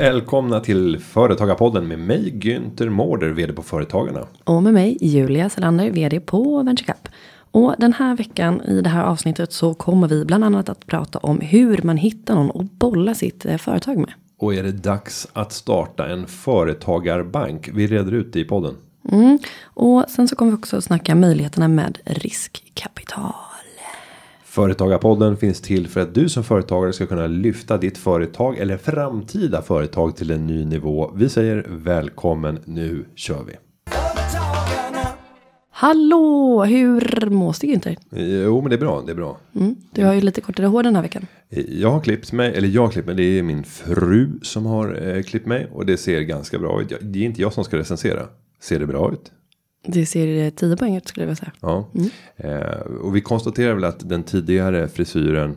Välkomna till Företagarpodden med mig Günther Mårder, vd på Företagarna. Och med mig Julia Selander, vd på VentureCap. Och den här veckan i det här avsnittet så kommer vi bland annat att prata om hur man hittar någon att bolla sitt eh, företag med. Och är det dags att starta en företagarbank? Vi reder ut det i podden. Mm. Och sen så kommer vi också snacka möjligheterna med riskkapital. Företagarpodden finns till för att du som företagare ska kunna lyfta ditt företag eller framtida företag till en ny nivå. Vi säger välkommen, nu kör vi. Hallå, hur mås det inte? Jo, men det är bra, det är bra. Mm. Du har ju lite kortare hår den här veckan. Jag har klippt mig, eller jag har klippt mig, det är min fru som har eh, klippt mig och det ser ganska bra ut. Det är inte jag som ska recensera. Ser det bra ut? Det ser eh, 10 poäng ut skulle jag vilja säga. Ja, eh, och vi konstaterar väl att den tidigare frisyren.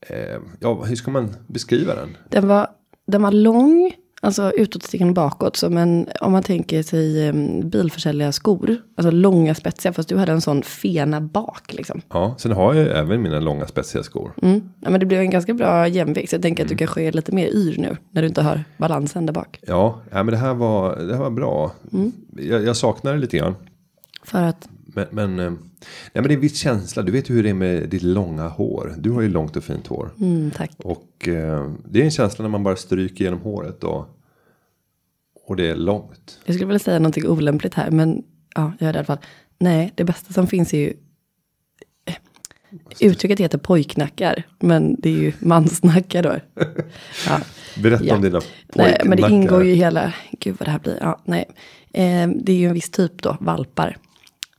Eh, ja, hur ska man beskriva den? Den var, den var lång, alltså utåtstickande bakåt. Som en, om man tänker sig um, bilförsäljare skor. Alltså långa spetsiga, fast du hade en sån fena bak liksom. Ja, sen har jag ju även mina långa spetsiga skor. Mm. Ja, men det blev en ganska bra jämvikt. Så jag tänker att du kanske är lite mer yr nu. När du inte har balansen där bak. Ja, ja men det här var, det här var bra. Jag, jag saknar det lite grann. För att, Men, men, eh, nej, men det är en viss känsla. Du vet hur det är med ditt långa hår. Du har ju långt och fint hår. mm, tack. Och eh, det är en känsla när man bara stryker genom håret och, och det är långt. Jag skulle vilja säga någonting olämpligt här. Men ja, jag gör det i alla fall. Nej, det bästa som finns är ju. eh, Uttrycket heter pojknackar. Men det är ju mansnackar då. Ja. Berätta Ja. om dina Nej, men det pojknackar. ingår ju hela, gud vad det här blir, ja, nej. Eh, det är ju en viss typ då, valpar.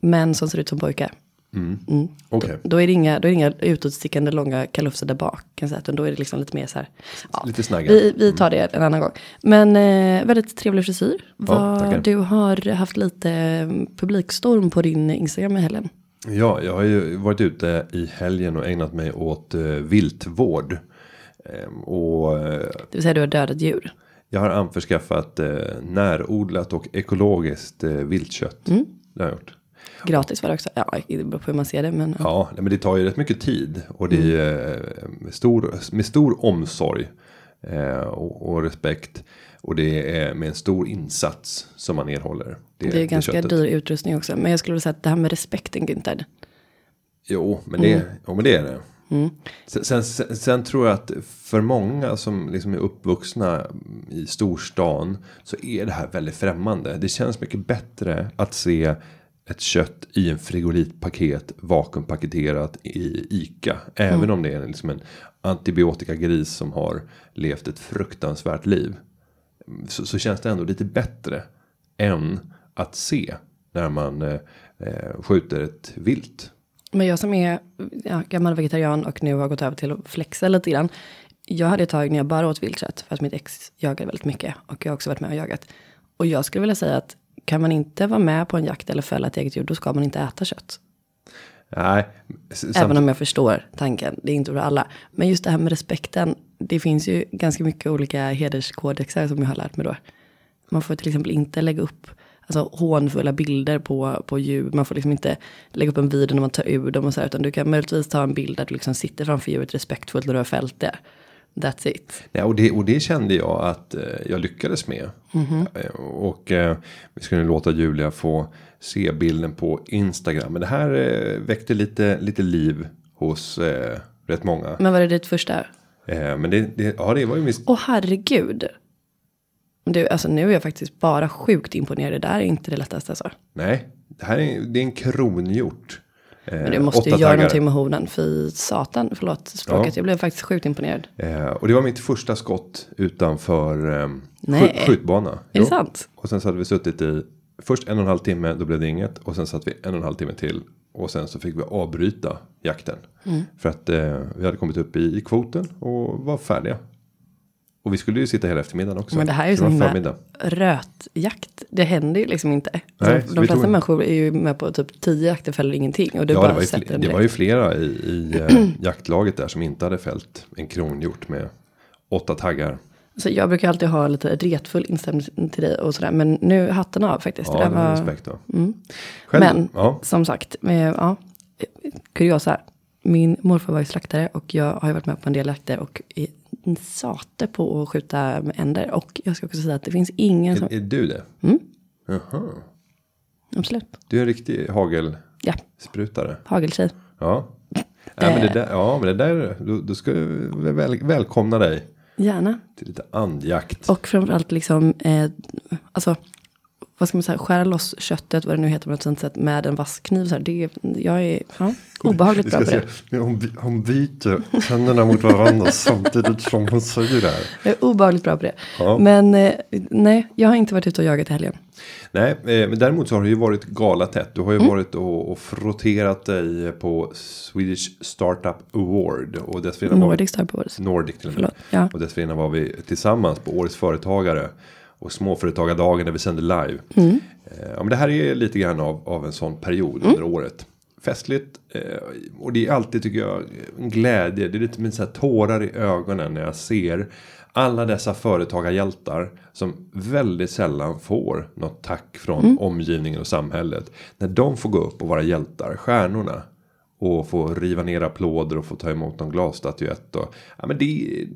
Män som ser ut som pojkar. Mm. Okej. Då är det inga, då är inga utåtstickande långa kalufser där bak. Kan säga, utan då är det liksom lite mer så här. Ja, Lite snagga. vi, vi tar det en annan gång. Men eh, väldigt trevlig frisyr. Vad- tackar. du har haft lite eh, publikstorm på din Instagram i helgen. Ja, jag har ju varit ute i helgen och ägnat mig åt eh, viltvård. Ehm, och eh, Det vill säga du har dödat djur. jag har anförskaffat eh, närodlat och ekologiskt eh, viltkött. Mm. Det har jag gjort. Gratis var det också. Ja, det beror på hur man ser det. Men, ja. Ja, men det tar ju rätt mycket tid. Och det är eh, med, stor, med stor omsorg eh, och, och respekt. Och det är med en stor insats som man erhåller. det är ganska köttet. dyr utrustning också. Men jag skulle vilja säga att det här med respekten Günther. Jo, men det, Mm. jo, men det är det. Sen, sen, sen, sen tror jag att för många som liksom är uppvuxna i storstan så är det här väldigt främmande. Det känns mycket bättre att se ett kött i en frigolitpaket vakuumpaketerat i ICA. Även om det är liksom en antibiotikagris som har levt ett fruktansvärt liv. Så, så känns det ändå lite bättre än att se när man eh, eh, skjuter ett vilt. Men jag som är ja, gammal vegetarian och nu har gått över till att flexa lite grann. Jag hade ett tag när jag bara åt viltkött för att mitt ex jagade väldigt mycket. Och jag har också varit med och jagat. Och jag skulle vilja säga att kan man inte vara med på en jakt eller fälla ett eget djur, då ska man inte äta kött. Nej, Även om jag förstår tanken, det är inte för alla. Men just det här med respekten, det finns ju ganska mycket olika hederskodexar som jag har lärt mig då. Man får till exempel inte lägga upp alltså, hånfulla bilder på, på djur. Man får liksom inte lägga upp en video när man tar ur dem och så här, utan du kan möjligtvis ta en bild där du liksom sitter framför djuret respektfullt när du har fällt det. That's it. Nej, och, det, och det kände jag att eh, jag lyckades med. Eh, och eh, vi skulle låta Julia få se bilden på Instagram. Men det här eh, väckte lite, lite liv hos eh, rätt många. Men var det ditt första? Eh, men det, det, ja, det var ju mis- Åh herregud. Du, alltså nu är jag faktiskt bara sjukt imponerad. Det där är inte det lättaste alltså. Nej, det här är, det är en kronhjort. Eh, Men du måste ju göra taggar. någonting med hoven. Fy satan, förlåt språket. Ja. Jag blev faktiskt sjukt imponerad. Eh, och det var mitt första skott utanför eh, Nej. skjut, skjutbana. Är Jo. det sant? Och sen så hade vi suttit i först en och en halv timme, då blev det inget. Och sen satt vi en och en halv timme till. Och sen så fick vi avbryta jakten. Mm. För att eh, vi hade kommit upp i, i kvoten och var färdiga. Och vi skulle ju sitta hela eftermiddagen också. Men det här är ju Så så var himla rötjakt. Det händer ju liksom inte. Nej, de flesta tog- människor är ju med på typ tio jakter fäller ingenting. Och du Ja, bara det var, ju den det var ju flera i, i eh, jaktlaget där som inte hade fällt en kronhjort med åtta taggar. Så jag brukar alltid ha lite retfull inställning till dig och sådär. Men nu hatten av faktiskt. Ja, det var respekt då. Mm. Själv, Men ja. som sagt, eh, ja, kuriosa. Min morfar var ju slaktare och jag har ju varit med på en del jakter och är en sate på att skjuta med änder. Och jag ska också säga att det finns ingen som, Är, är du det? Mm. Jaha. absolut, Du är en riktig hagelsprutare. ja, hageltjej. Ja. Ja men, det där, ja, men det där, då, då ska vi väl, välkomna dig Gärna. till lite andjakt. Och framförallt liksom, eh, alltså, vad ska man säga, skära loss köttet, vad det nu heter på något sätt, med en vass kniv. Så här, det, jag är ja, obehagligt bra på det. hon, by- hon byter tänderna mot varandra samtidigt som hon säger det här. Jag är obehagligt bra på det. Ja. Men eh, nej, jag har inte varit ute och jagat i helgen. Nej, eh, men däremot så har det ju varit galatätt. Du har ju Mm. varit och, och frotterat dig på Swedish Startup Award. Och vi- Nordic Star Wars. Nordic till och med. Ja. Och dessförinnan var vi tillsammans på Årets Företagare. Och Småföretagardagen där vi sände live. Mm. Eh, Ja, men det här är lite grann av, av en sån period under året. Festligt. Eh, och det är alltid tycker jag en glädje. Det är lite med så här tårar i ögonen när jag ser alla dessa företagarhjältar som väldigt sällan får något tack från omgivningen och samhället. När de får gå upp och vara hjältar, stjärnorna. Och få riva ner applåder och få ta emot någon glasstatyett. Och, ja, men det,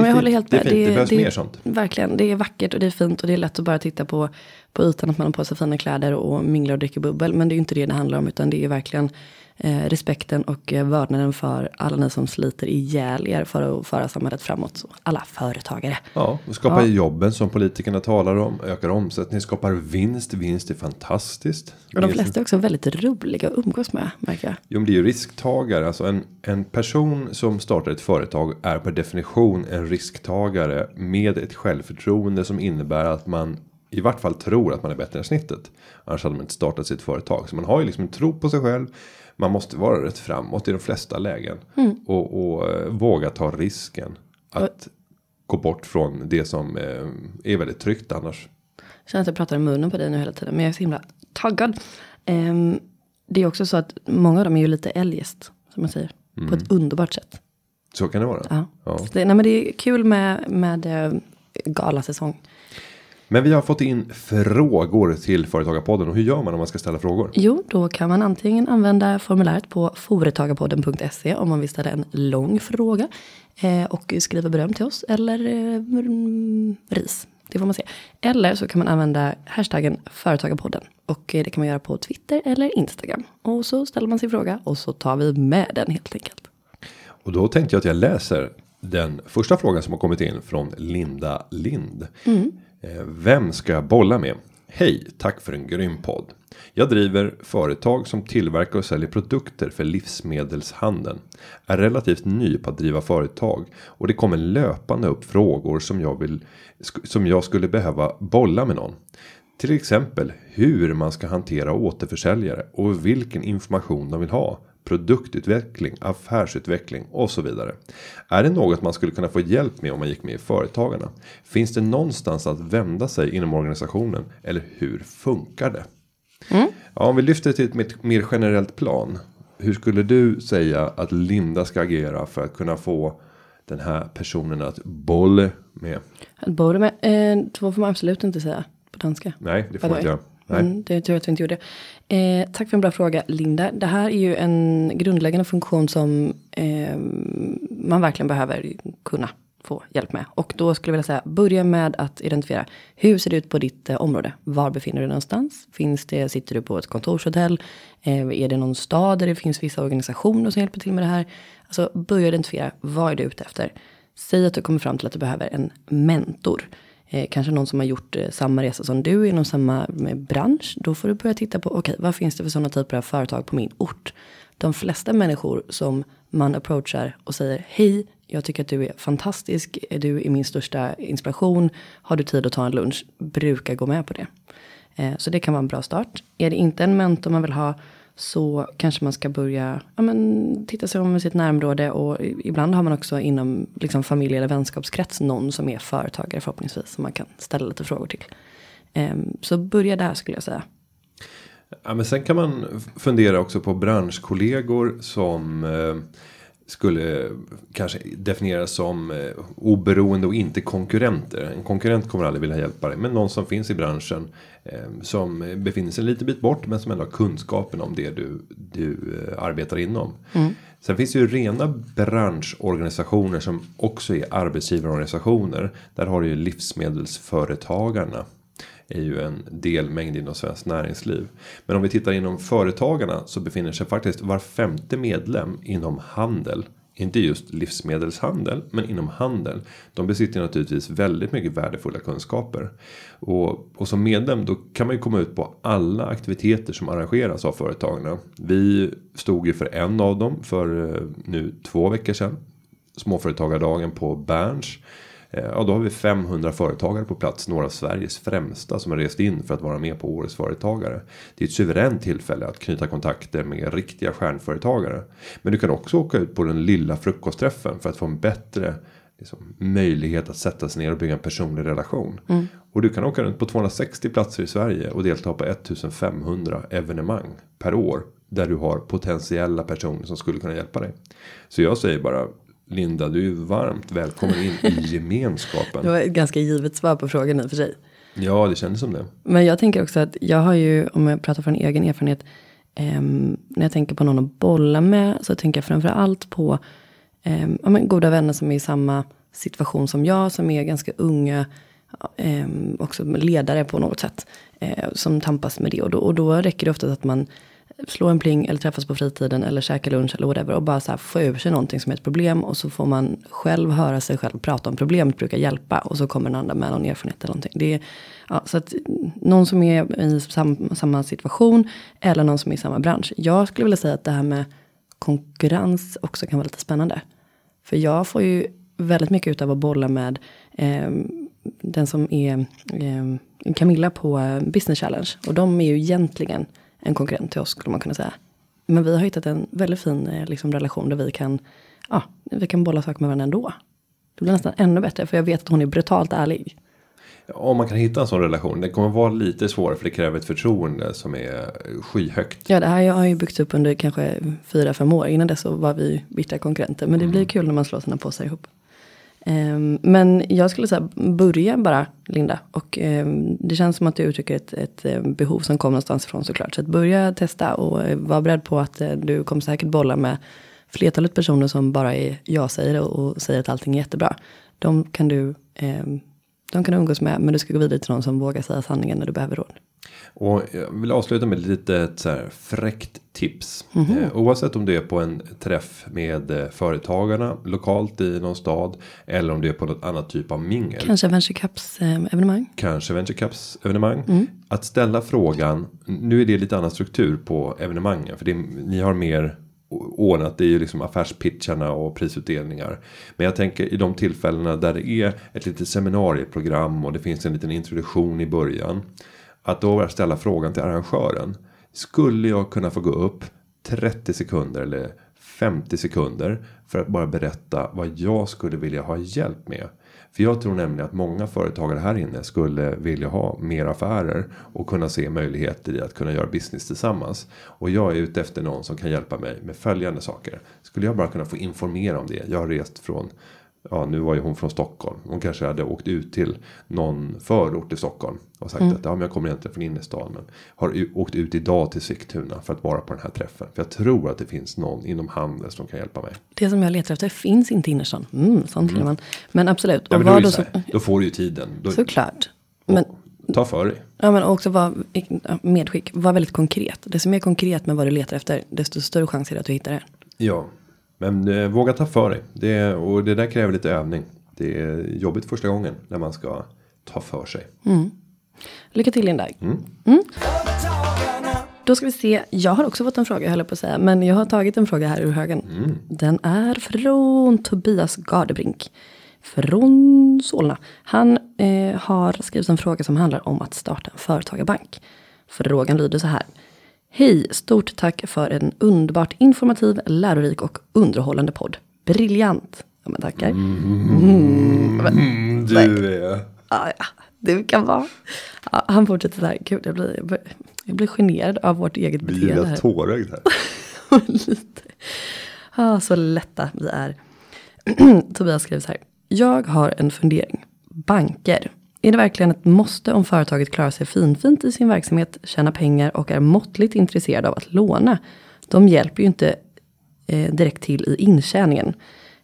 men jag håller helt det är med. fint. Det, behövs mer sånt. Verkligen, det är vackert och det är fint och det är lätt att bara titta på, på ytan att man har på sig fina kläder och minglar och dricker bubbel. Men det är ju inte det det handlar om utan det är verkligen eh, respekten och eh, vördnaden för alla ni som sliter ihjäl er för att föra samhället framåt. Alla företagare. Ja, och skapar Ja. jobben som politikerna talar om. Ökar omsättning, skapar vinst. Vinst är fantastiskt. Och de flesta är också väldigt roliga att umgås med märker jag. Jo, men det är ju risktagare. Alltså en, en person som startar ett företag är per definition en risktagare med ett självförtroende som innebär att man i vart fall tror att man är bättre än snittet. Annars hade man inte startat sitt företag. Så man har ju liksom en tro på sig själv. Man måste vara rätt framåt i de flesta lägen. Och, och eh, våga ta risken. Att gå bort från det som eh, är väldigt tryggt annars. Jag känner att jag pratar i munnen på dig nu hela tiden. Men jag är så himla taggad. Ehm, det är också så att många av dem är ju lite eljest. Som man säger. På ett underbart sätt. Så kan det vara. Ja. Ja. Det, nej, men det är kul med, med eh, galasäsong. Men vi har fått in frågor till Företagarpodden. Och hur gör man om man ska ställa frågor? Jo, då kan man antingen använda formuläret på företagarpodden.se om man vill ställa en lång fråga. Eh, och skriva beröm till oss. Eller eh, mm, ris. Det får man se. Eller så kan man använda hashtaggen företagarpodden. Och det kan man göra på Twitter eller Instagram. Och så ställer man sin fråga och så tar vi med den helt enkelt. Och då tänkte jag att jag läser den första frågan som har kommit in från Linda Lind. Eh, Eh, vem ska jag bolla med? Hej, tack för en grym podd. Jag driver företag som tillverkar och säljer produkter för livsmedelshandeln. Är relativt ny på att driva företag och det kommer löpande upp frågor som jag vill som jag skulle behöva bolla med någon. Till exempel hur man ska hantera återförsäljare och vilken information de vill ha. Produktutveckling, affärsutveckling och så vidare. Är det något man skulle kunna få hjälp med om man gick med i Företagarna? Finns det någonstans att vända sig inom organisationen? Eller hur funkar det? Ja, om vi lyfter det till ett mer- generellt plan. Hur skulle du säga att Linda ska agera för att kunna få den här personen att bolla med? Att borde med, eh, två får man absolut inte säga på danska. Nej, det får man inte göra. Mm, det är tur att vi inte gjorde. Eh, tack för en bra fråga Linda. Det här är ju en grundläggande funktion som eh, man verkligen behöver kunna få hjälp med. Och då skulle jag vilja säga börja med att identifiera hur ser det ut på ditt eh, område? Var befinner du dig någonstans? Finns det, sitter du på ett kontorshotell? Eh, är det någon stad där det finns vissa organisationer som hjälper till med det här? Alltså börja identifiera vad är du ute efter? Säg att du kommer fram till att du behöver en mentor. Eh, kanske någon som har gjort eh, samma resa som du inom samma eh, bransch. Då får du börja titta på, okej, vad finns det för sådana typer av företag på min ort? De flesta människor som man approachar och säger, hej, jag tycker att du är fantastisk, eh, du är min största inspiration, har du tid att ta en lunch, brukar gå med på det. Eh, så det kan vara en bra start. Är det inte en mentor man vill ha, så kanske man ska börja ja, men, titta sig om i sitt närområde och ibland har man också inom liksom, familj eller vänskapskrets någon som är företagare förhoppningsvis som man kan ställa lite frågor till. Um, så börja där skulle jag säga. Ja, men sen kan man fundera också på branschkollegor som eh, skulle kanske definieras som eh, oberoende och inte konkurrenter. En konkurrent kommer aldrig vilja hjälpa dig. Men någon som finns i branschen. Eh, som befinner sig en liten bit bort. Men som ändå har kunskapen om det du, du eh, arbetar inom. Sen finns det ju rena branschorganisationer som också är arbetsgivarorganisationer. Där har du ju livsmedelsföretagarna är ju en delmängd inom svenskt näringsliv. Men om vi tittar inom företagarna så befinner sig faktiskt var femte medlem inom handel. Inte just livsmedelshandel, men inom handel. De besitter naturligtvis väldigt mycket värdefulla kunskaper. Och, och som medlem då kan man ju komma ut på alla aktiviteter som arrangeras av företagarna. Vi stod ju för en av dem för eh, nu två veckor sedan. Småföretagardagen på Berns. Eh, Ja, då har vi 500 företagare på plats. Några av Sveriges främsta som har rest in för att vara med på årets företagare. Det är ett suveränt tillfälle att knyta kontakter med riktiga stjärnföretagare. Men du kan också åka ut på den lilla frukostträffen för att få en bättre liksom, möjlighet att sätta sig ner och bygga en personlig relation. Och du kan åka runt på 260 platser i Sverige och delta på 1500 evenemang per år. Där du har potentiella personer som skulle kunna hjälpa dig. Så jag säger bara Linda, du är varmt välkommen in i gemenskapen. Det var ett ganska givet svar på frågan i och för sig. Ja, det kändes som det. Men jag tänker också att jag har ju, om jag pratar från egen erfarenhet, ehm, när jag tänker på någon att bolla med, så tänker jag framför allt på ehm, ja, men goda vänner som är i samma situation som jag, som är ganska unga, ehm, också ledare på något sätt, eh, som tampas med det. Och då, och då räcker det ofta att man slå en pling eller träffas på fritiden eller käka lunch eller whatever och bara så här få ur sig någonting som är ett problem och så får man själv höra sig själv prata om problemet brukar hjälpa och så kommer den andra med någon erfarenhet eller någonting. Det är, ja, så att någon som är i sam, samma situation eller någon som är i samma bransch. Jag skulle vilja säga att det här med konkurrens också kan vara lite spännande. För jag får ju väldigt mycket utav att bolla med eh, den som är eh, Camilla på eh, Business Challenge. Och de är ju egentligen en konkurrent till oss skulle man kunna säga. Men vi har hittat en väldigt fin eh, liksom, relation där vi kan, ja, vi kan bolla saker med varandra ändå. Det blir nästan ännu bättre för jag vet att hon är brutalt ärlig. Om man kan hitta en sån relation. Det kommer vara lite svårare för det kräver ett förtroende som är skyhögt. Ja, det här har ju byggts upp under kanske fyra, fem år. Innan dess så var vi bittra konkurrenter. Men det blir kul när man slår sina påsar ihop. Ehm, men jag skulle säga börja bara Linda. Och ehm, det känns som att du uttrycker ett, ett ehm, behov som kommer någonstans ifrån såklart. Så att börja testa och eh, var beredd på att eh, du kommer säkert bolla med flertalet personer som bara är ja-sägare och, säger att allting är jättebra. De kan du de kan du umgås med, men du ska gå vidare till någon som vågar säga sanningen när du behöver råd. Och jag vill avsluta med lite ett så här fräckt tips. Eh, oavsett om du är på en träff med eh, företagarna lokalt i någon stad. Eller om du är på något annat typ av mingel. Kanske Venture Cups eh, evenemang. Kanske Venture Cups evenemang. Att ställa frågan. Nu är det lite annan struktur på evenemangen. För det, ni har mer ordnat. Det är ju liksom affärspitcharna och prisutdelningar. Men jag tänker i de tillfällena där det är ett litet seminarieprogram. Och det finns en liten introduktion i början. Att då ställa frågan till arrangören. Skulle jag kunna få gå upp 30 sekunder eller 50 sekunder. För att bara berätta vad jag skulle vilja ha hjälp med. För jag tror nämligen att många företagare här inne skulle vilja ha mer affärer. Och kunna se möjligheter i att kunna göra business tillsammans. Och jag är ute efter någon som kan hjälpa mig med följande saker. Skulle jag bara kunna få informera om det. Jag har rest från Ja nu var ju hon från Stockholm. Hon kanske hade åkt ut till någon förort i Stockholm. Och sagt att ja, men jag kommer egentligen från innerstan. Men har åkt ut idag till Sigtuna för att vara på den här träffen. För jag tror att det finns någon inom handeln som kan hjälpa mig. Det som jag letar efter finns inte i innerstan. Mm, sånt gillar man. Men absolut. Ja, Och men då, då så då får du ju tiden. Då, såklart. Men, Ta för dig. ja, men också var, ja, medskick, var väldigt konkret. Desto mer konkret med vad du letar efter, desto större chans är det att du hittar det. Ja. Men eh, våga ta för dig. Det, och det där kräver lite övning. Det är jobbigt första gången när man ska ta för sig. Lycka till Linda. Mm. Då ska vi se. Jag har också fått en fråga, jag höll på att säga. Men jag har tagit en fråga här ur högen. Den är från Tobias Gardebrink. Från Solna. Han eh, har skrivit en fråga som handlar om att starta en företagarbank. Frågan lyder så här. Hej, stort tack för en underbart informativ, lärorik och underhållande podd. Briljant. Ja, men tackar. Mm, du är... Ja, ja, det kan vara. Ja, han fortsätter så här. Gud, jag blir, jag blir, generad av vårt eget Vi beteende är här. tårögd här. Lite. Ah, så lätta vi är. Tobias skriver så här. Jag har en fundering. Banker. Är det verkligen ett måste om företaget klarar sig finfint i sin verksamhet, tjänar pengar och är måttligt intresserade av att låna? De hjälper ju inte eh, direkt till i intjäningen.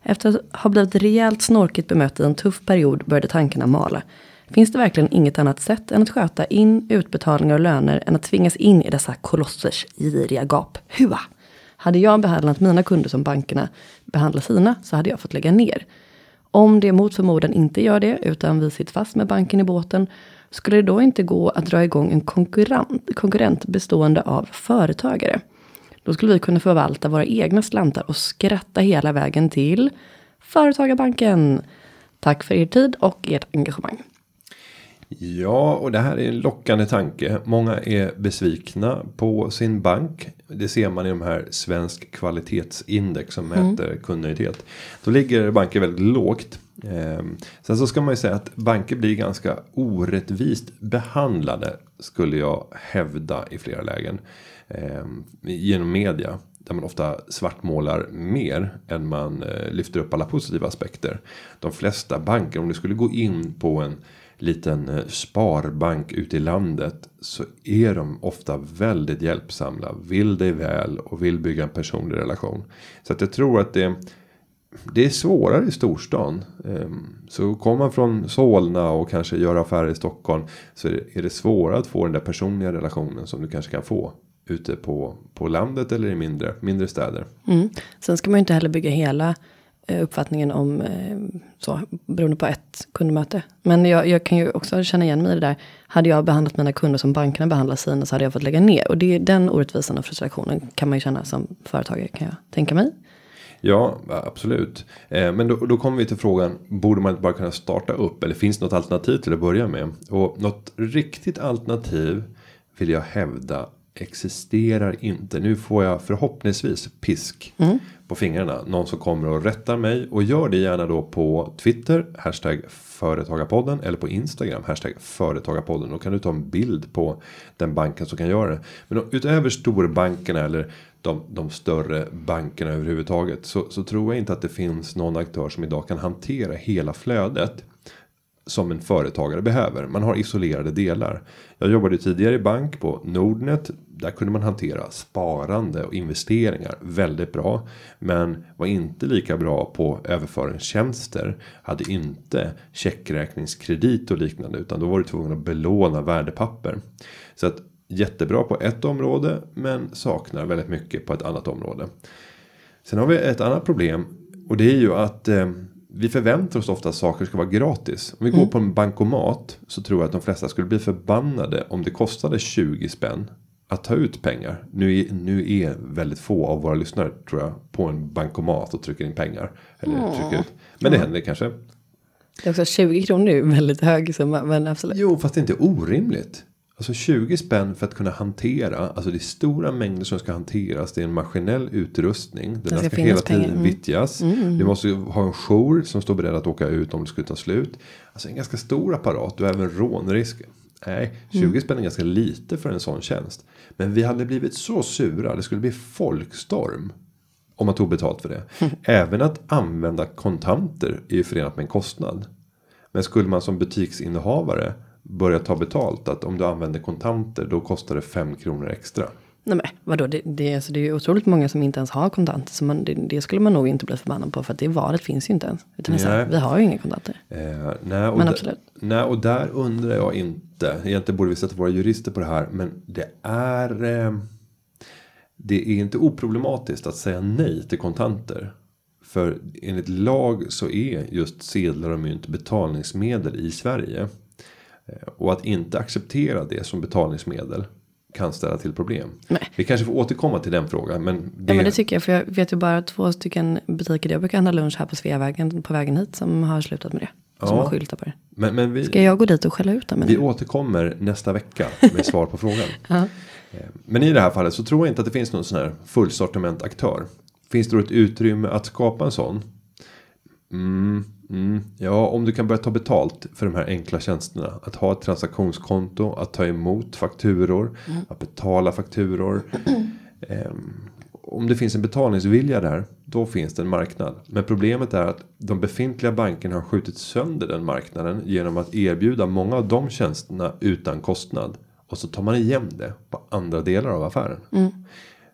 Efter att ha blivit rejält snorkigt bemött i en tuff period började tankarna mala. Finns det verkligen inget annat sätt än att sköta in utbetalningar och löner än att tvingas in i dessa kolossers giriga gap? Hua! Hade jag behandlat mina kunder som bankerna behandlar sina så hade jag fått lägga ner. Om det mot förmodan inte gör det utan vi sitter fast med banken i båten skulle det då inte gå att dra igång en konkurrent, konkurrent bestående av företagare? Då skulle vi kunna förvalta våra egna slantar och skratta hela vägen till Företagarbanken. Tack för er tid och ert engagemang. Ja, och det här är en lockande tanke. Många är besvikna på sin bank. Det ser man i de här svensk kvalitetsindex som mäter kundnöjdhet. Då ligger banker väldigt lågt. Eh, sen så ska man ju säga att banker blir ganska orättvist behandlade. Skulle jag hävda i flera lägen. Eh, genom media. Där man ofta svartmålar mer än man eh, lyfter upp alla positiva aspekter. De flesta banker, om du skulle gå in på en liten eh, sparbank ute i landet så är de ofta väldigt hjälpsamma, vill dig väl och vill bygga en personlig relation. Så att jag tror att det det är svårare i storstan. Ehm, så kommer man från Solna och kanske gör affärer i Stockholm så är det svårare att få den där personliga relationen som du kanske kan få ute på på landet eller i mindre mindre städer. Mm. Sen ska man ju inte heller bygga hela Eh, uppfattningen om eh, så beroende på ett kundmöte. Men jag, jag kan ju också känna igen mig i det där. Hade jag behandlat mina kunder som bankerna behandlar sina så hade jag fått lägga ner. Och det är den orättvisan och frustrationen kan man ju känna som företagare kan jag tänka mig. Ja, absolut. Eh, men då, då kommer vi till frågan. Borde man inte bara kunna starta upp? Eller finns det något alternativ till att börja med? Och något riktigt alternativ vill jag hävda existerar inte. Nu får jag förhoppningsvis pisk på fingrarna. Någon som kommer och rättar mig. Och gör det gärna då på Twitter. Hashtag företagarpodden. Eller på Instagram. Hashtag företagarpodden. Då kan du ta en bild på den banken som kan göra det. Men utöver storbankerna eller de, de större bankerna överhuvudtaget. Så, så tror jag inte att det finns någon aktör som idag kan hantera hela flödet som en företagare behöver. Man har isolerade delar. Jag jobbade tidigare i bank på Nordnet. Där kunde man hantera sparande och investeringar väldigt bra. Men var inte lika bra på överföringstjänster. Hade inte checkräkningskredit och liknande. Utan då var du tvungen att belåna värdepapper. Så att jättebra på ett område. Men saknar väldigt mycket på ett annat område. Sen har vi ett annat problem. Och det är ju att eh, vi förväntar oss ofta att saker ska vara gratis. Om vi går på en bankomat så tror jag att de flesta skulle bli förbannade om det kostade 20 spänn att ta ut pengar. Nu är, nu är väldigt få av våra lyssnare tror jag på en bankomat och trycker in pengar. Eller trycker ut. Men det händer kanske. Det är också 20 kronor är ju väldigt hög summa. Men absolut. Jo, fast det är inte orimligt. Alltså 20 spänn för att kunna hantera. Alltså det är stora mängder som ska hanteras. Det är en maskinell utrustning. Den ska ska, hela tiden pengar. Mm. vittjas. Du måste ha en jour som står beredd att åka ut om det skulle ta slut. Alltså en ganska stor apparat. Du har även rånrisk. Nej, 20 Mm. spänn är ganska lite för en sån tjänst. Men vi hade blivit så sura. Det skulle bli folkstorm. Om man tog betalt för det. Även att använda kontanter är ju förenat med en kostnad. Men skulle man som butiksinnehavare börja ta betalt att om du använder kontanter då kostar det 5 kronor extra. Nej men vadå, det, det, alltså, det är ju otroligt många som inte ens har kontanter. Så man, det, det skulle man nog inte bli förbannad på. För att det valet finns ju inte ens. Utan så här, Nej. vi har ju inga kontanter. Eh, nej, och Men absolut. Nej, och där undrar jag inte. Egentligen borde vi sätta våra jurister på det här. Men det är. Eh, det är inte oproblematiskt att säga nej till kontanter. För enligt lag så är just sedlar och mynt betalningsmedel i Sverige. Eh, Och att inte acceptera det som betalningsmedel kan ställa till problem. Nej. Vi kanske får återkomma till den frågan. Men det, Ja men det tycker jag. För jag vet ju bara två stycken butiker där jag brukar handla lunch här på Sveavägen på vägen hit. Som har slutat med det. Som Ja. har skyltar på det. men, men vi, Ska jag gå dit och skälla ut dem? Vi eller? återkommer nästa vecka med svar på frågan. Ja. Eh, Men i det här fallet så tror jag inte att det finns någon sån här fullsortiment aktör. Finns det då ett utrymme att skapa en sån? Mm, mm, ja, om du kan börja ta betalt för de här enkla tjänsterna. Att ha ett transaktionskonto, att ta emot fakturor, att betala fakturor. Ehm, om det finns en betalningsvilja där, då finns det en marknad. Men problemet är att de befintliga bankerna har skjutit sönder den marknaden genom att erbjuda många av de tjänsterna utan kostnad. Och så tar man igen det på andra delar av affären.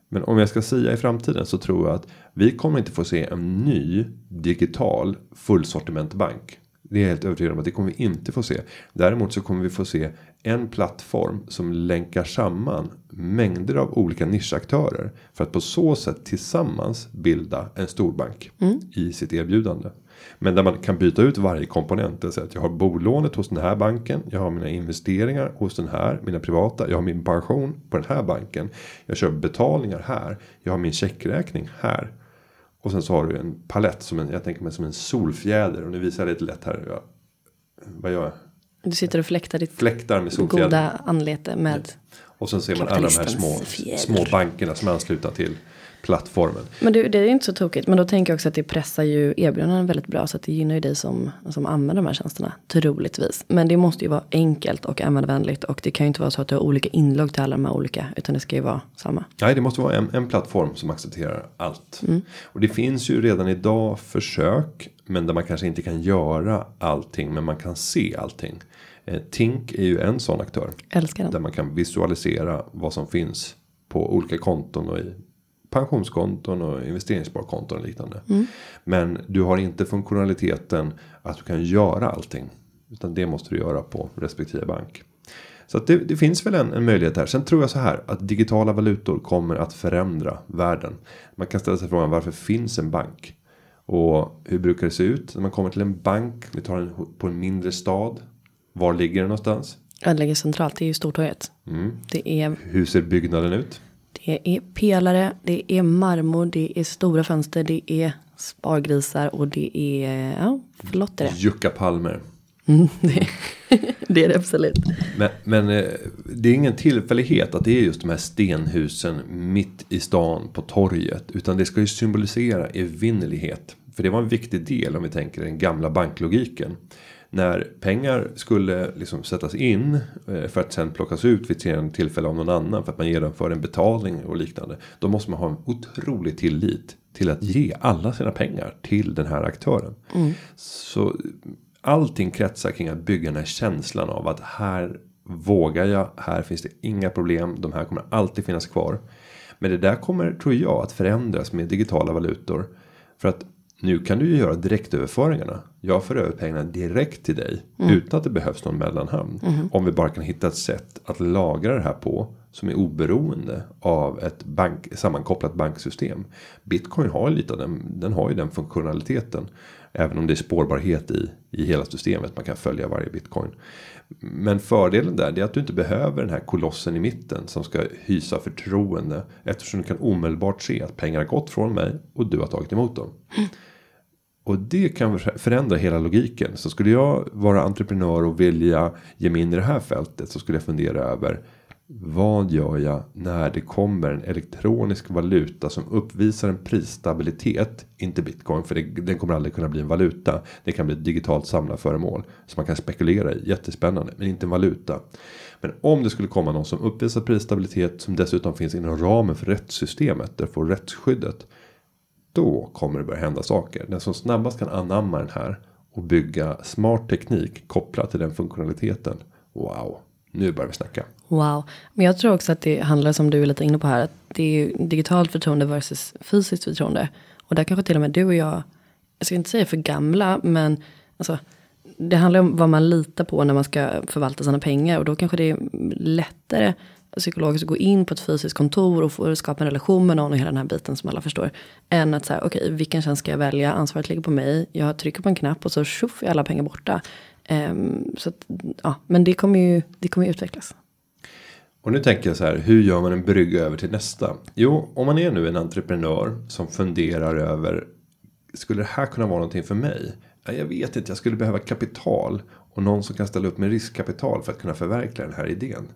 Men om jag ska säga i framtiden så tror jag att vi kommer inte få se en ny digital fullsortimentbank. Det är jag helt övertygad om att det kommer vi inte få se. Däremot så kommer vi få se en plattform som länkar samman mängder av olika nischaktörer. För att på så sätt tillsammans bilda en storbank i sitt erbjudande. Men där man kan byta ut varje komponent. Det vill säga att jag har bolånet hos den här banken. Jag har mina investeringar hos den här. Mina privata. Jag har min pension på den här banken. Jag kör betalningar här. Jag har min checkräkning här. Och sen så har du en palett som en, jag tänker mig som en solfjäder. Och nu visar jag lite lätt här. Jag, vad gör jag? Du sitter och fläktar ditt Fläktar med solfjäder. goda anlete med. Och sen ser man alla de här små, små bankerna som är anslutna till plattformen. Men du, det är ju inte så tokigt. Men då tänker jag också att det pressar ju erbjudanden väldigt bra. Så att det gynnar ju dig som, som använder de här tjänsterna. Troligtvis. Men det måste ju vara enkelt och användarvänligt. Och det kan ju inte vara så att du har olika inlogg till alla de här olika. Utan det ska ju vara samma. Nej, det måste vara en, en plattform som accepterar allt. Och det finns ju redan idag försök. Men där man kanske inte kan göra allting. Men man kan se allting. Eh, Tink är ju en sån aktör. Älskar Där den. man kan visualisera vad som finns på olika konton och i pensionskonton och investeringssparkonton och liknande. Men du har inte funktionaliteten att du kan göra allting. Utan det måste du göra på respektive bank. Så det, det finns väl en, en möjlighet här. Sen tror jag så här att digitala valutor kommer att förändra världen. Man kan ställa sig frågan varför finns en bank? Och hur brukar det se ut när man kommer till en bank? Vi tar en på en mindre stad. Var ligger den någonstans? Den ligger centralt. Det är ju Stortorget. Mm. Det är, Hur ser byggnaden ut? Det är pelare. Det är marmor. Det är stora fönster. Det är spargrisar. Och det är, ja, flott är det. Juckapalmer. Mm, det, det är det absolut. Men, men eh, det är ingen tillfällighet att det är just de här stenhusen mitt i stan på torget. Utan det ska ju symbolisera evinnerlighet. För det var en viktig del om vi tänker den gamla banklogiken. När pengar skulle liksom sättas in eh, för att sen plockas ut vid senare tillfälle av någon annan för att man genomför en betalning och liknande. Då måste man ha en otrolig tillit till att ge alla sina pengar till den här aktören. Så allting kretsar kring att bygga den här känslan av att här vågar jag, här finns det inga problem, de här kommer alltid finnas kvar. Men det där kommer, tror jag, att förändras med digitala valutor. För att nu kan du ju göra direktöverföringarna. Jag för över pengarna direkt till dig utan att det behövs någon mellanhand. Om vi bara kan hitta ett sätt att lagra det här på som är oberoende av ett bank, sammankopplat banksystem. Bitcoin har ju lite den, den har ju den funktionaliteten. Även om det är spårbarhet i, i hela systemet. Man kan följa varje bitcoin. Men fördelen där är att du inte behöver den här kolossen i mitten som ska hysa förtroende. Eftersom du kan omedelbart se att pengar har gått från mig och du har tagit emot dem. Och det kan förändra hela logiken. Så skulle jag vara entreprenör och vilja ge mig in i det här fältet så skulle jag fundera över vad gör jag när det kommer en elektronisk valuta som uppvisar en prisstabilitet? Inte bitcoin för det, den kommer aldrig kunna bli en valuta. Det kan bli ett digitalt samlarföremål som man kan spekulera i. Jättespännande, men inte en valuta. Men om det skulle komma någon som uppvisar prisstabilitet som dessutom finns inom ramen för rättssystemet där får rättsskyddet. Då kommer det börja hända saker. Den som snabbast kan anamma den här och bygga smart teknik kopplat till den funktionaliteten. Wow, nu börjar vi snacka. Wow. Men jag tror också att det handlar som du är lite inne på här. Att det är ju digitalt förtroende versus fysiskt förtroende. Och där kanske till och med du och jag. Jag ska inte säga för gamla. Men alltså. Det handlar om vad man litar på när man ska förvalta sina pengar. Och då kanske det är lättare psykologiskt att gå in på ett fysiskt kontor och få skapa en relation med någon och hela den här biten som alla förstår. Än att säga, okej, okay, vilken tjänst ska jag välja? Ansvaret ligger på mig. Jag trycker på en knapp och så tjoff är alla pengar borta. Um, så att, ja, men det kommer ju, det kommer ju utvecklas. Och nu tänker jag så här, hur gör man en brygga över till nästa? Jo, om man är nu en entreprenör som funderar över, skulle det här kunna vara någonting för mig? Ja, jag vet inte, jag skulle behöva kapital och någon som kan ställa upp med riskkapital för att kunna förverkliga den här idén.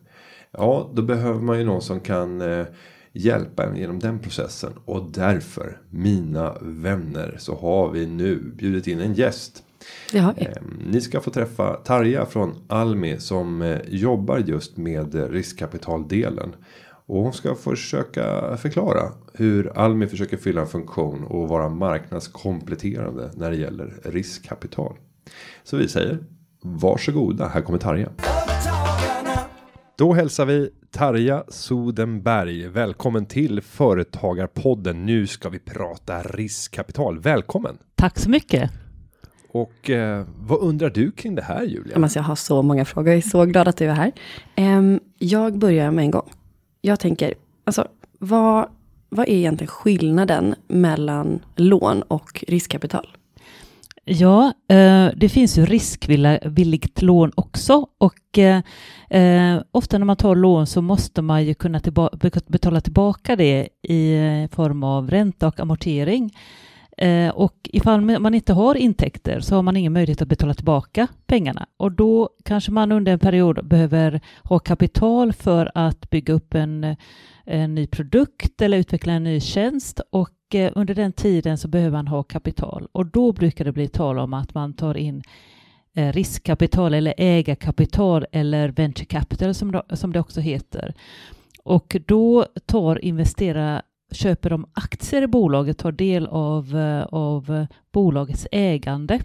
Ja, då behöver man ju någon som kan eh, hjälpa en genom den processen. Och därför, mina vänner, så har vi nu bjudit in en gäst. Det har vi. Eh, Ni ska få träffa Tarja från Almi som eh, jobbar just med riskkapitaldelen. Och hon ska försöka förklara hur Almi försöker fylla en funktion och vara marknadskompletterande när det gäller riskkapital. Så vi säger varsågoda, här kommer Tarja. Då hälsar vi Tarja Sodenberg. Välkommen till Företagarpodden. Nu ska vi prata riskkapital. Välkommen! Tack så mycket! Och eh, vad undrar du kring det här Julia? Alltså, jag har så många frågor, jag är så glad att du är här. Um, jag börjar med en gång. Jag tänker, alltså vad, vad är egentligen skillnaden mellan lån och riskkapital? Ja, eh, det finns ju riskvilligt lån också och eh, eh, ofta när man tar lån så måste man ju kunna betala tillbaka det i form av ränta och amortering. Och ifall man inte har intäkter så har man ingen möjlighet att betala tillbaka pengarna och då kanske man under en period behöver ha kapital för att bygga upp en, en ny produkt eller utveckla en ny tjänst och och eh, under den tiden så behöver man ha kapital och då brukar det bli tal om att man tar in eh, riskkapital eller ägarkapital eller venture capital som, det också heter. Och då tar investerare köper de aktier i bolaget, tar del av, eh, av bolagets ägande.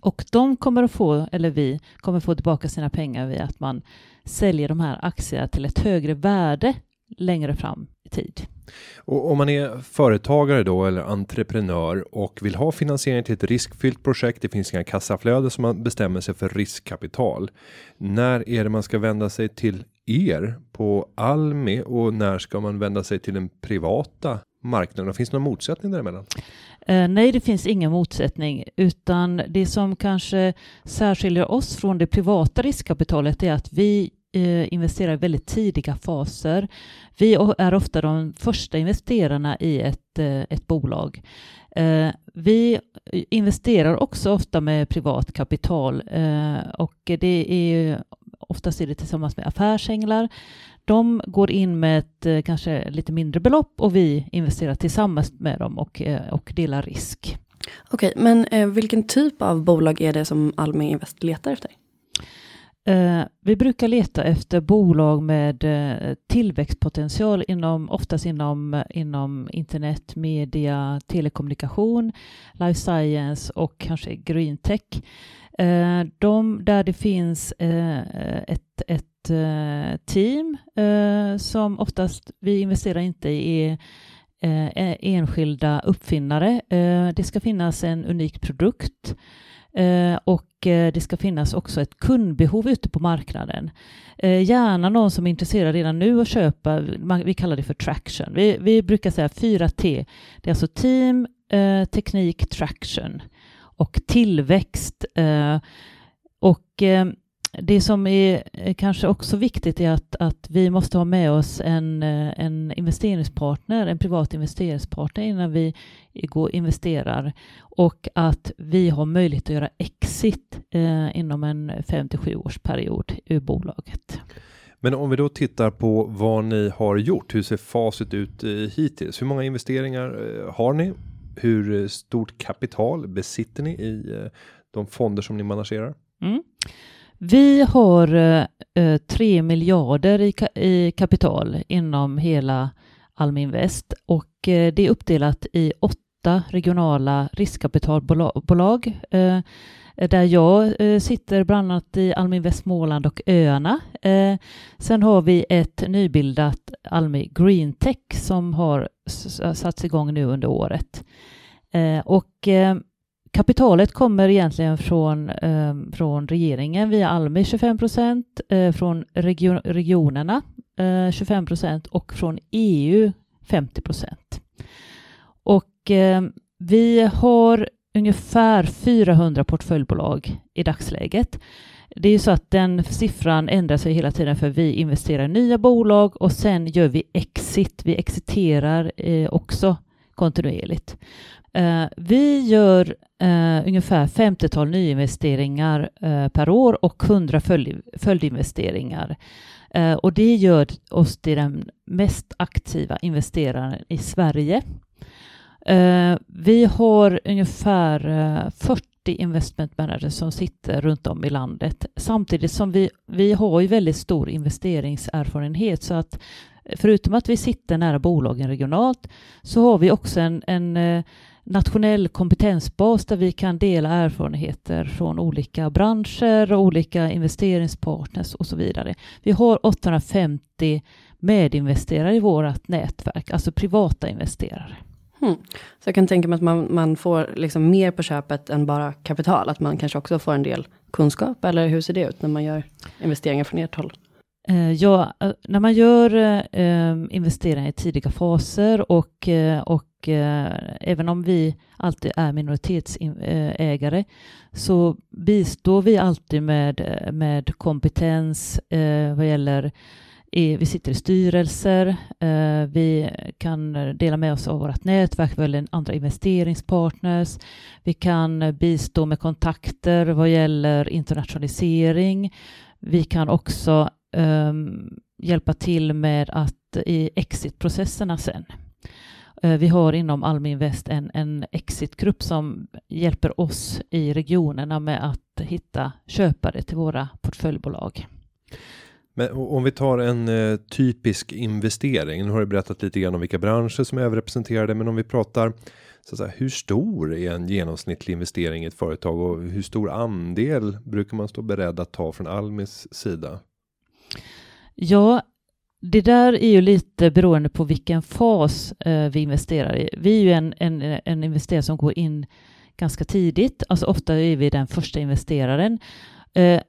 Och de kommer att få, eller vi, kommer få tillbaka sina pengar via att man säljer de här aktierna till ett högre värde längre fram i tid. Och om man är företagare då eller entreprenör och vill ha finansiering till ett riskfyllt projekt. Det finns inga kassaflöde som man bestämmer sig för riskkapital. När är det man ska vända sig till er på Almi och när ska man vända sig till den privata marknaden? Finns det någon motsättning däremellan? Eh, nej, det finns ingen motsättning, utan det som kanske särskiljer oss från det privata riskkapitalet är att vi Eh, investerar i väldigt tidiga faser. Vi är ofta de första investerarna i ett, eh, ett bolag. Eh, vi investerar också ofta med privat kapital och det är oftast är det tillsammans med affärsänglar. De går in med ett kanske lite mindre belopp och vi investerar tillsammans med dem och, och delar risk. Okej, men vilken typ av bolag är det som Almi Invest letar efter? Eh, vi brukar leta efter bolag med eh, tillväxtpotential inom, oftast inom, inom internet, media, telekommunikation, life science och kanske green tech. Eh, de där det finns ett, ett team som oftast, vi investerar inte i enskilda uppfinnare. Det ska finnas en unik produkt Eh, och eh, det ska finnas också ett kundbehov ute på marknaden. Eh, gärna någon som är intresserad redan nu att köpa, vi kallar det för traction. Vi, vi brukar säga 4T. Det är alltså team, teknik, traction och tillväxt. och det som är kanske också viktigt är att, att vi måste ha med oss en, en investeringspartner, en privat investeringspartner innan vi går investerar och att vi har möjlighet att göra exit eh, inom en 57 års period ur bolaget. Men om vi då tittar på vad ni har gjort, hur ser facit ut eh, hittills? Hur många investeringar eh, har ni? Hur stort kapital besitter ni i eh, de fonder som ni managerar? Mm. Vi har eh, eh 3 miljarder i, ka i, kapital inom hela Almi Invest och eh, det är uppdelat i åtta regionala riskkapitalbolag eh, eh där jag eh, sitter bland annat i Almi Invest Småland och öarna. Eh, sen har vi ett nybildat Almi Green Tech som har satts igång nu under året. Eh, och eh, Kapitalet kommer egentligen från, eh, från regeringen via Almi 25 procent, eh, från region, regionerna eh, 25 procent och från EU 50 procent. Och eh, vi har ungefär 400 portföljbolag i dagsläget. Det är ju så att den siffran ändrar sig hela tiden för vi investerar i nya bolag och sen gör vi exit. Vi exiterar eh, också kontinuerligt. Eh, vi gör eh, ungefär 50-tal nyinvesteringar eh, per år och 100 följdinvesteringar. Eh, och det gör oss till den mest aktiva investeraren i Sverige. Eh, vi har ungefär eh, 40 investment managers som sitter runt om i landet samtidigt som vi, vi har ju väldigt stor investeringserfarenhet så att förutom att vi sitter nära bolagen regionalt, så har vi också en, en eh, nationell kompetensbas där vi kan dela erfarenheter från olika branscher och olika investeringspartners och så vidare. Vi har 850 medinvesterare i vårt nätverk, alltså privata investerare. Hmm. Så jag kan tänka mig att man, man får liksom mer på köpet än bara kapital, att man kanske också får en del kunskap, eller hur ser det ut när man gör investeringar från ert håll? Eh, ja, eh, när man gör eh, investeringar i tidiga faser och, och även om vi alltid är minoritetsägare så bistår vi alltid med, med kompetens vad gäller vi sitter i styrelser, vi kan dela med oss av vårt nätverk vad gäller andra investeringspartners, vi kan bistå med kontakter vad gäller internationalisering, vi kan också um, hjälpa till med att i exitprocesserna sen. Uh, vi har inom Almi Invest en, en exitgrupp som hjälper oss i regionerna med att hitta köpare till våra portföljbolag. Men om vi tar en eh, typisk investering. Nu har du berättat lite grann om vilka branscher som är överrepresenterade, men om vi pratar så att säga, hur stor är en genomsnittlig investering i ett företag och hur stor andel brukar man stå beredd att ta från Almis sida? Ja, det där är ju lite beroende på vilken fas eh, vi investerar i. Vi är ju en, en, en investerare som går in ganska tidigt, alltså ofta är vi den första investeraren. Eh,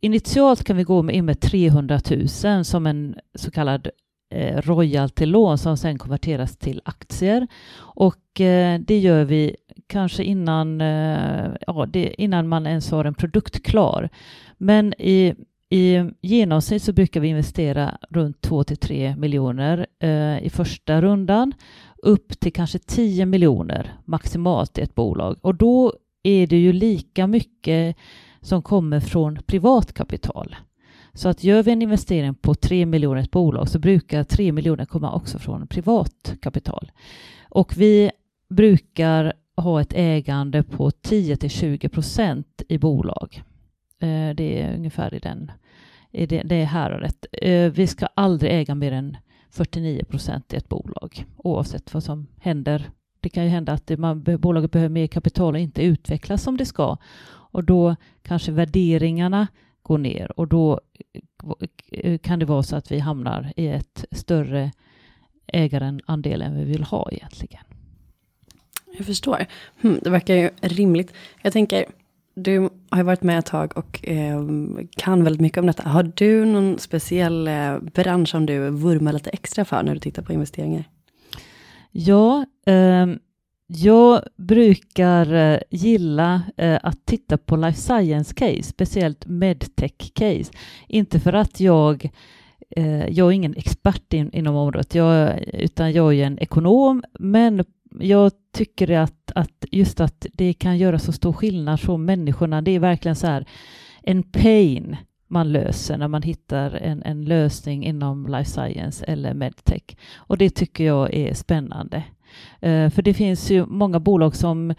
initialt kan vi gå in med 300 000 som en så kallad eh, royalty-lån som sen konverteras till aktier. Och eh, det gör vi kanske innan, eh, ja, det, innan man ens har en produkt klar. Men i i genomsnitt så brukar vi investera runt 2 till 3 miljoner eh, i första rundan upp till kanske 10 miljoner maximalt i ett bolag och då är det ju lika mycket som kommer från privatkapital. Så att gör vi en investering på 3 miljoner i ett bolag så brukar 3 miljoner komma också från privatkapital. Och vi brukar ha ett ägande på 10 till 20 procent i bolag. Eh, det är ungefär i den, i det, det häradet. rätt. Eh, vi ska aldrig äga mer än 49 procent i ett bolag, oavsett vad som händer. Det kan ju hända att det, man, bolaget behöver mer kapital och inte utvecklas som det ska. Och då kanske värderingarna går ner och då eh, eh, kan det vara så att vi hamnar i ett större ägarandel än vi vill ha egentligen. Jag förstår. Hmm, det verkar ju rimligt. Jag tänker, du har ju varit med ett tag och eh, kan väldigt mycket om detta. Har du någon speciell eh, bransch som du vurmar lite extra för när du tittar på investeringar? Ja, eh, jag brukar eh, gilla eh, att titta på life science case, speciellt medtech case. Inte för att jag eh, jag är ingen expert in, inom området, jag, utan jag är en ekonom, men jag tycker att, att just att det kan göra så stor skillnad för människorna, det är verkligen så här en pain man löser när man hittar en, en lösning inom life science eller medtech. Och det tycker jag är spännande. Uh, för det finns ju många bolag som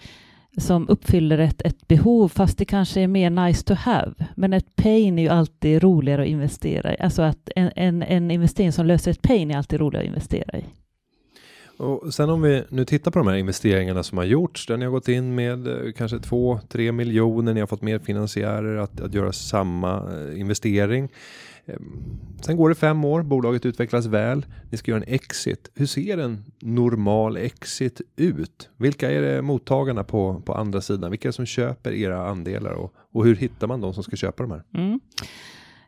som uppfyller ett, ett behov, fast det kanske är mer nice to have. Men ett pain är ju alltid roligare att investera i. Alltså att en, en, en investering som löser ett pain är alltid roligare att investera i. Och sen om vi nu tittar på de här investeringarna som har gjorts, där ni har gått in med eh, kanske 2-3 miljoner, ni har fått mer finansiärer att, att göra samma eh, investering. Ehm, sen går det fem år, bolaget utvecklas väl, ni ska göra en exit. Hur ser en normal exit ut? Vilka är det mottagarna på, på andra sidan? Vilka är det som köper era andelar och, och hur hittar man de som ska köpa de här? Mm.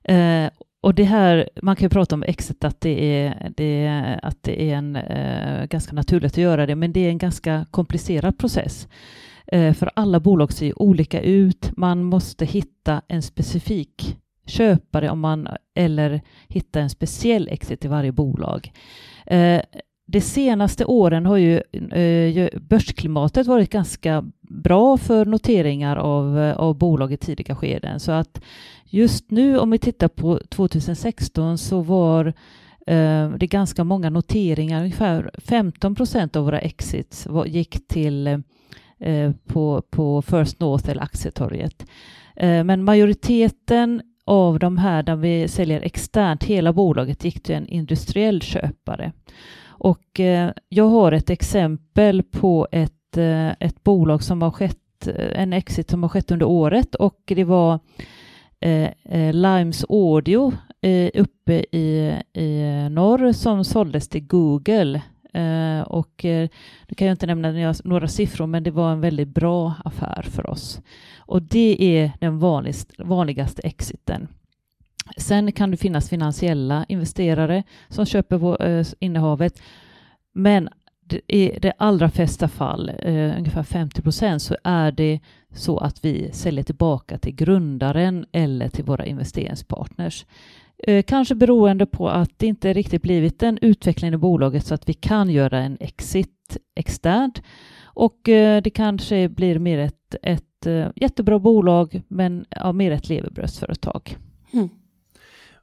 Eh, och det här, man kan ju prata om exit, att det är, det är, att det är en, eh, ganska naturligt att göra det, men det är en ganska komplicerad process. Eh, för alla bolag ser olika ut. Man måste hitta en specifik köpare om man, eller hitta en speciell exit i varje bolag. Eh, de senaste åren har eh, ju börsklimatet varit ganska bra för noteringar av, eh, av bolag i tidiga skeden. Så att just nu om vi tittar på 2016 så var eh, det ganska många noteringar, ungefär 15 procent av våra exits gick till på, på First North eller aktietorget. Men majoriteten av de här där vi säljer externt, hela bolaget gick till en industriell köpare. Och eh, jag har ett exempel på ett, eh, ett bolag som har skett, eh, en exit som har skett under året och det var eh, eh Limes Audio eh, uppe i, i norr som såldes till Google. Och nu kan jag inte nämna några siffror, men det var en väldigt bra affär för oss. Och det är den vanligast, vanligaste exiten. Sen kan det finnas finansiella investerare som köper eh, innehavet, men i det allra flesta fall, eh, ungefär 50 procent, så är det så att vi säljer tillbaka till grundaren eller till våra investeringspartners. Eh, kanske beroende på att det inte riktigt blivit en utveckling i bolaget så att vi kan göra en exit externt. Och eh, det kanske blir mer ett, ett eh, jättebra bolag men ja, mer ett levebrödsföretag. Mm.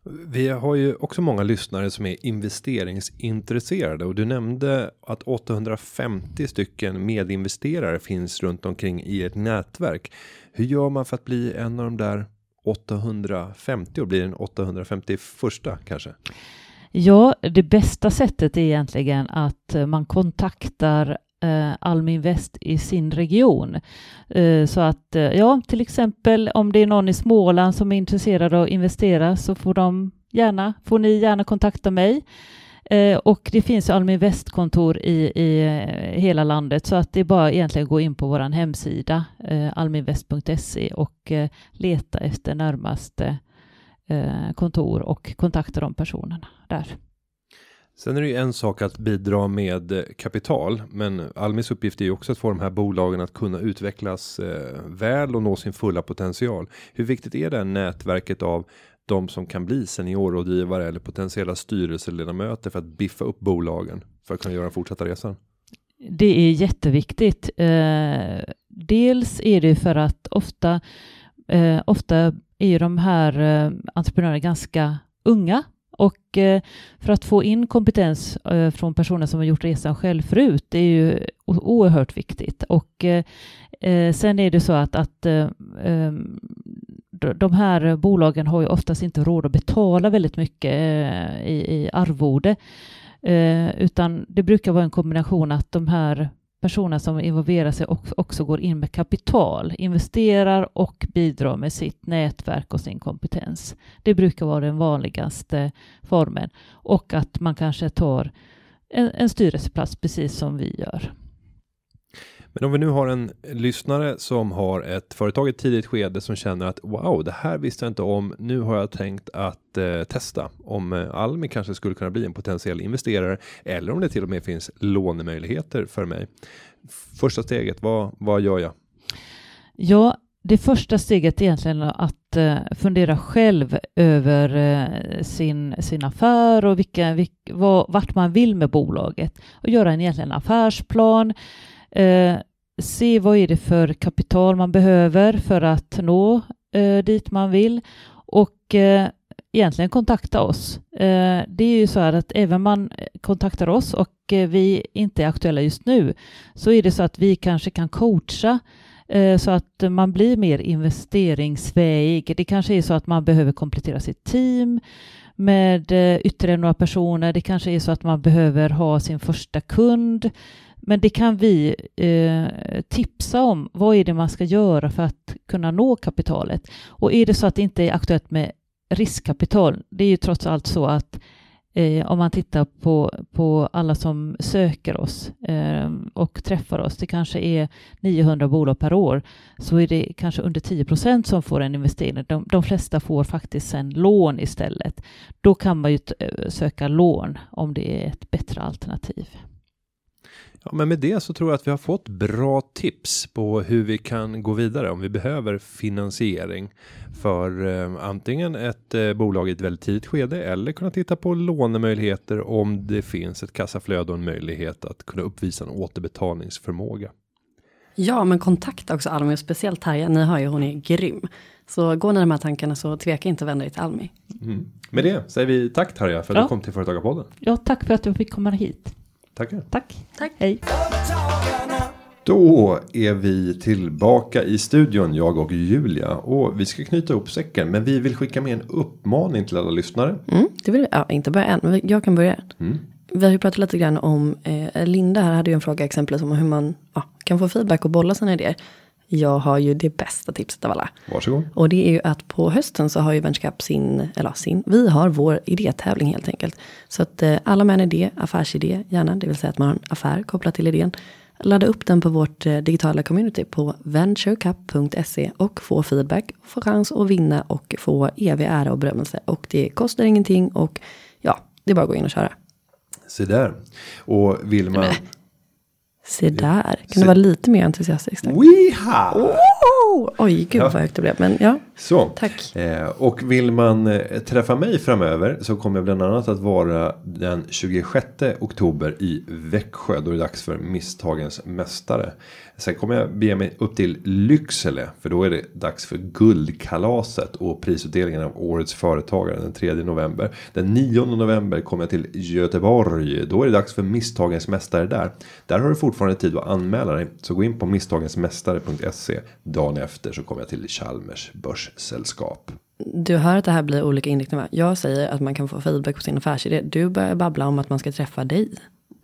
Vi har ju också många lyssnare som är investeringsintresserade och du nämnde att 850 stycken medinvesterare finns runt omkring i ett nätverk. Hur gör man för att bli en av de där 850 och blir den 851 kanske? Ja, det bästa sättet är egentligen att man kontaktar eh, Alminvest i sin region. Eh, så att, eh, ja, till exempel om det är någon i Småland som är intresserad av att investera så får de gärna, får ni gärna kontakta mig. Eh, och det finns Almi Västkontor i, i eh, hela landet så att det är bara egentligen att gå in på vår hemsida eh, alminvest.se och eh, leta efter närmaste eh, kontor och kontakta de personerna där. Sen är det ju en sak att bidra med eh, kapital, men Almis uppgift är ju också att få de här bolagen att kunna utvecklas eh, väl och nå sin fulla potential. Hur viktigt är det här nätverket av de som kan bli seniorrådgivare eller potentiella styrelseledamöter för att biffa upp bolagen för att kunna göra den fortsatta resan? Det är jätteviktigt. Eh, dels är det för att ofta, eh, ofta är ju de här eh, entreprenörerna ganska unga och eh, för att få in kompetens eh, från personer som har gjort resan själv förut, det är ju oerhört viktigt. Och eh, sen är det så att, att ehm, de här bolagen har ju oftast inte råd att betala väldigt mycket i, i arvode, utan det brukar vara en kombination att de här personer som involverar sig också går in med kapital, investerar och bidrar med sitt nätverk och sin kompetens. Det brukar vara den vanligaste formen och att man kanske tar en, en styrelseplats precis som vi gör. Men om vi nu har en lyssnare som har ett företag i ett tidigt skede som känner att wow, det här visste jag inte om. Nu har jag tänkt att eh, testa om eh, Almi kanske skulle kunna bli en potentiell investerare eller om det till och med finns lånemöjligheter för mig. Första steget, vad, vad gör jag? Ja, det första steget är egentligen att eh, fundera själv över eh, sin, sin affär och vilka, vilk, vad, vart man vill med bolaget och göra en egentligen affärsplan. Eh, se vad är det för kapital man behöver för att nå eh, dit man vill och eh, egentligen kontakta oss. Det är ju så här att även man kontaktar oss och vi inte är aktuella just nu så är det så att vi kanske kan coacha så att man blir mer investeringsväg. Det kanske är så att man behöver komplettera sitt team med ytterligare några personer. Det kanske är så att man behöver ha sin första kund. Men det kan vi eh, tipsa om. Vad är det man ska göra för att kunna nå kapitalet? Och är det så att det inte är aktuellt med riskkapital, det är ju trots allt så att eh, om man tittar på, på alla som söker oss eh, och träffar oss, det kanske är 900 bolag per år, så är det kanske under 10 procent som får en investering. De, de flesta får faktiskt sen lån istället. Då kan man ju eh, söka lån om det är ett bättre alternativ. Ja, men med det så tror jag att vi har fått bra tips på hur vi kan gå vidare om vi behöver finansiering för eh, antingen ett eh, bolag i ett väldigt tidigt skede eller kunna titta på lånemöjligheter om det finns ett kassaflöde och en möjlighet att kunna uppvisa en återbetalningsförmåga. Ja, men kontakta också Almi och speciellt Tarja. Ni hör ju hon är grym. Så gå ni de här tankarna så tveka inte att vända dig till Almi. Mm. Med det säger vi tack Tarja för att ja. du kom till Företagarpodden. Ja, tack för att du fick komma hit. Tackar. Tack. Tack. Hej. Då är vi tillbaka i studion, jag och Julia. Och vi ska knyta ihop säcken. Men vi vill skicka med en uppmaning till alla lyssnare. Mm, det vill ja, inte bara en, men jag kan börja. Vi har ju pratat lite grann om, eh, Linda här hade ju en fråga exempelvis om hur man ja, kan få feedback och bolla sina idéer. Jag har ju det bästa tipset av alla. Varsågod. Och det är ju att på hösten så har ju Vänskap sin, eller sin, vi har vår idétävling helt enkelt. Så att eh, alla med en idé, affärsidé gärna, det vill säga att man har en affär kopplat till idén. Ladda upp den på vårt eh, digitala community på venturecup.se och få feedback, få chans att vinna och få evig ära och berömmelse. Och det kostar ingenting och ja, det är bara att gå in och köra. Se där. Och vill man... Se där, kan Se- du vara lite mer entusiastisk? Weha! Oh, oj, gud Ja. vad högt det blev. Men ja, Så. Tack. Eh, och vill man eh, träffa mig framöver så kommer jag bland annat att vara den 26 oktober i Växjö. Då är det dags för Misstagens Mästare. Sen kommer jag bege mig upp till Lycksele. För då är det dags för Guldkalaset och prisutdelningen av Årets Företagare den 3 november. Den 9 november kommer jag till Göteborg. Då är det dags för Misstagens Mästare där. Där har du fortfarande tid att anmäla dig. Så gå in på misstagensmästare.se. Dagen efter så kommer jag till Chalmers Börssällskap. du hör att det här blir olika inriktningar. Jag säger att man kan få feedback på sin affärsidé. Du börjar babbla om att man ska träffa dig.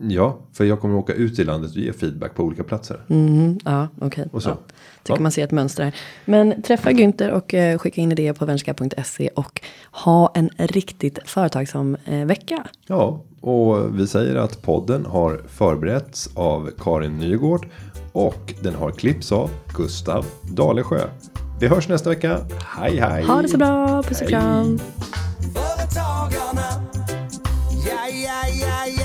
Ja, för jag kommer åka ut i landet och ge feedback på olika platser. Mhm, ja, okej. Så. Ja. Tycker Ja. man ser ett mönster här. Men träffa Günther och eh, skicka in idéer på vänskap.se och ha en riktigt företagsam eh, vecka. Ja, och vi säger att podden har förberetts av Karin Nygård och den har klippts av Gustav Dalesjö. Vi hörs nästa vecka. Hej hej! Ha det så bra, puss och kram. Företagarna. Ja, ja, ja,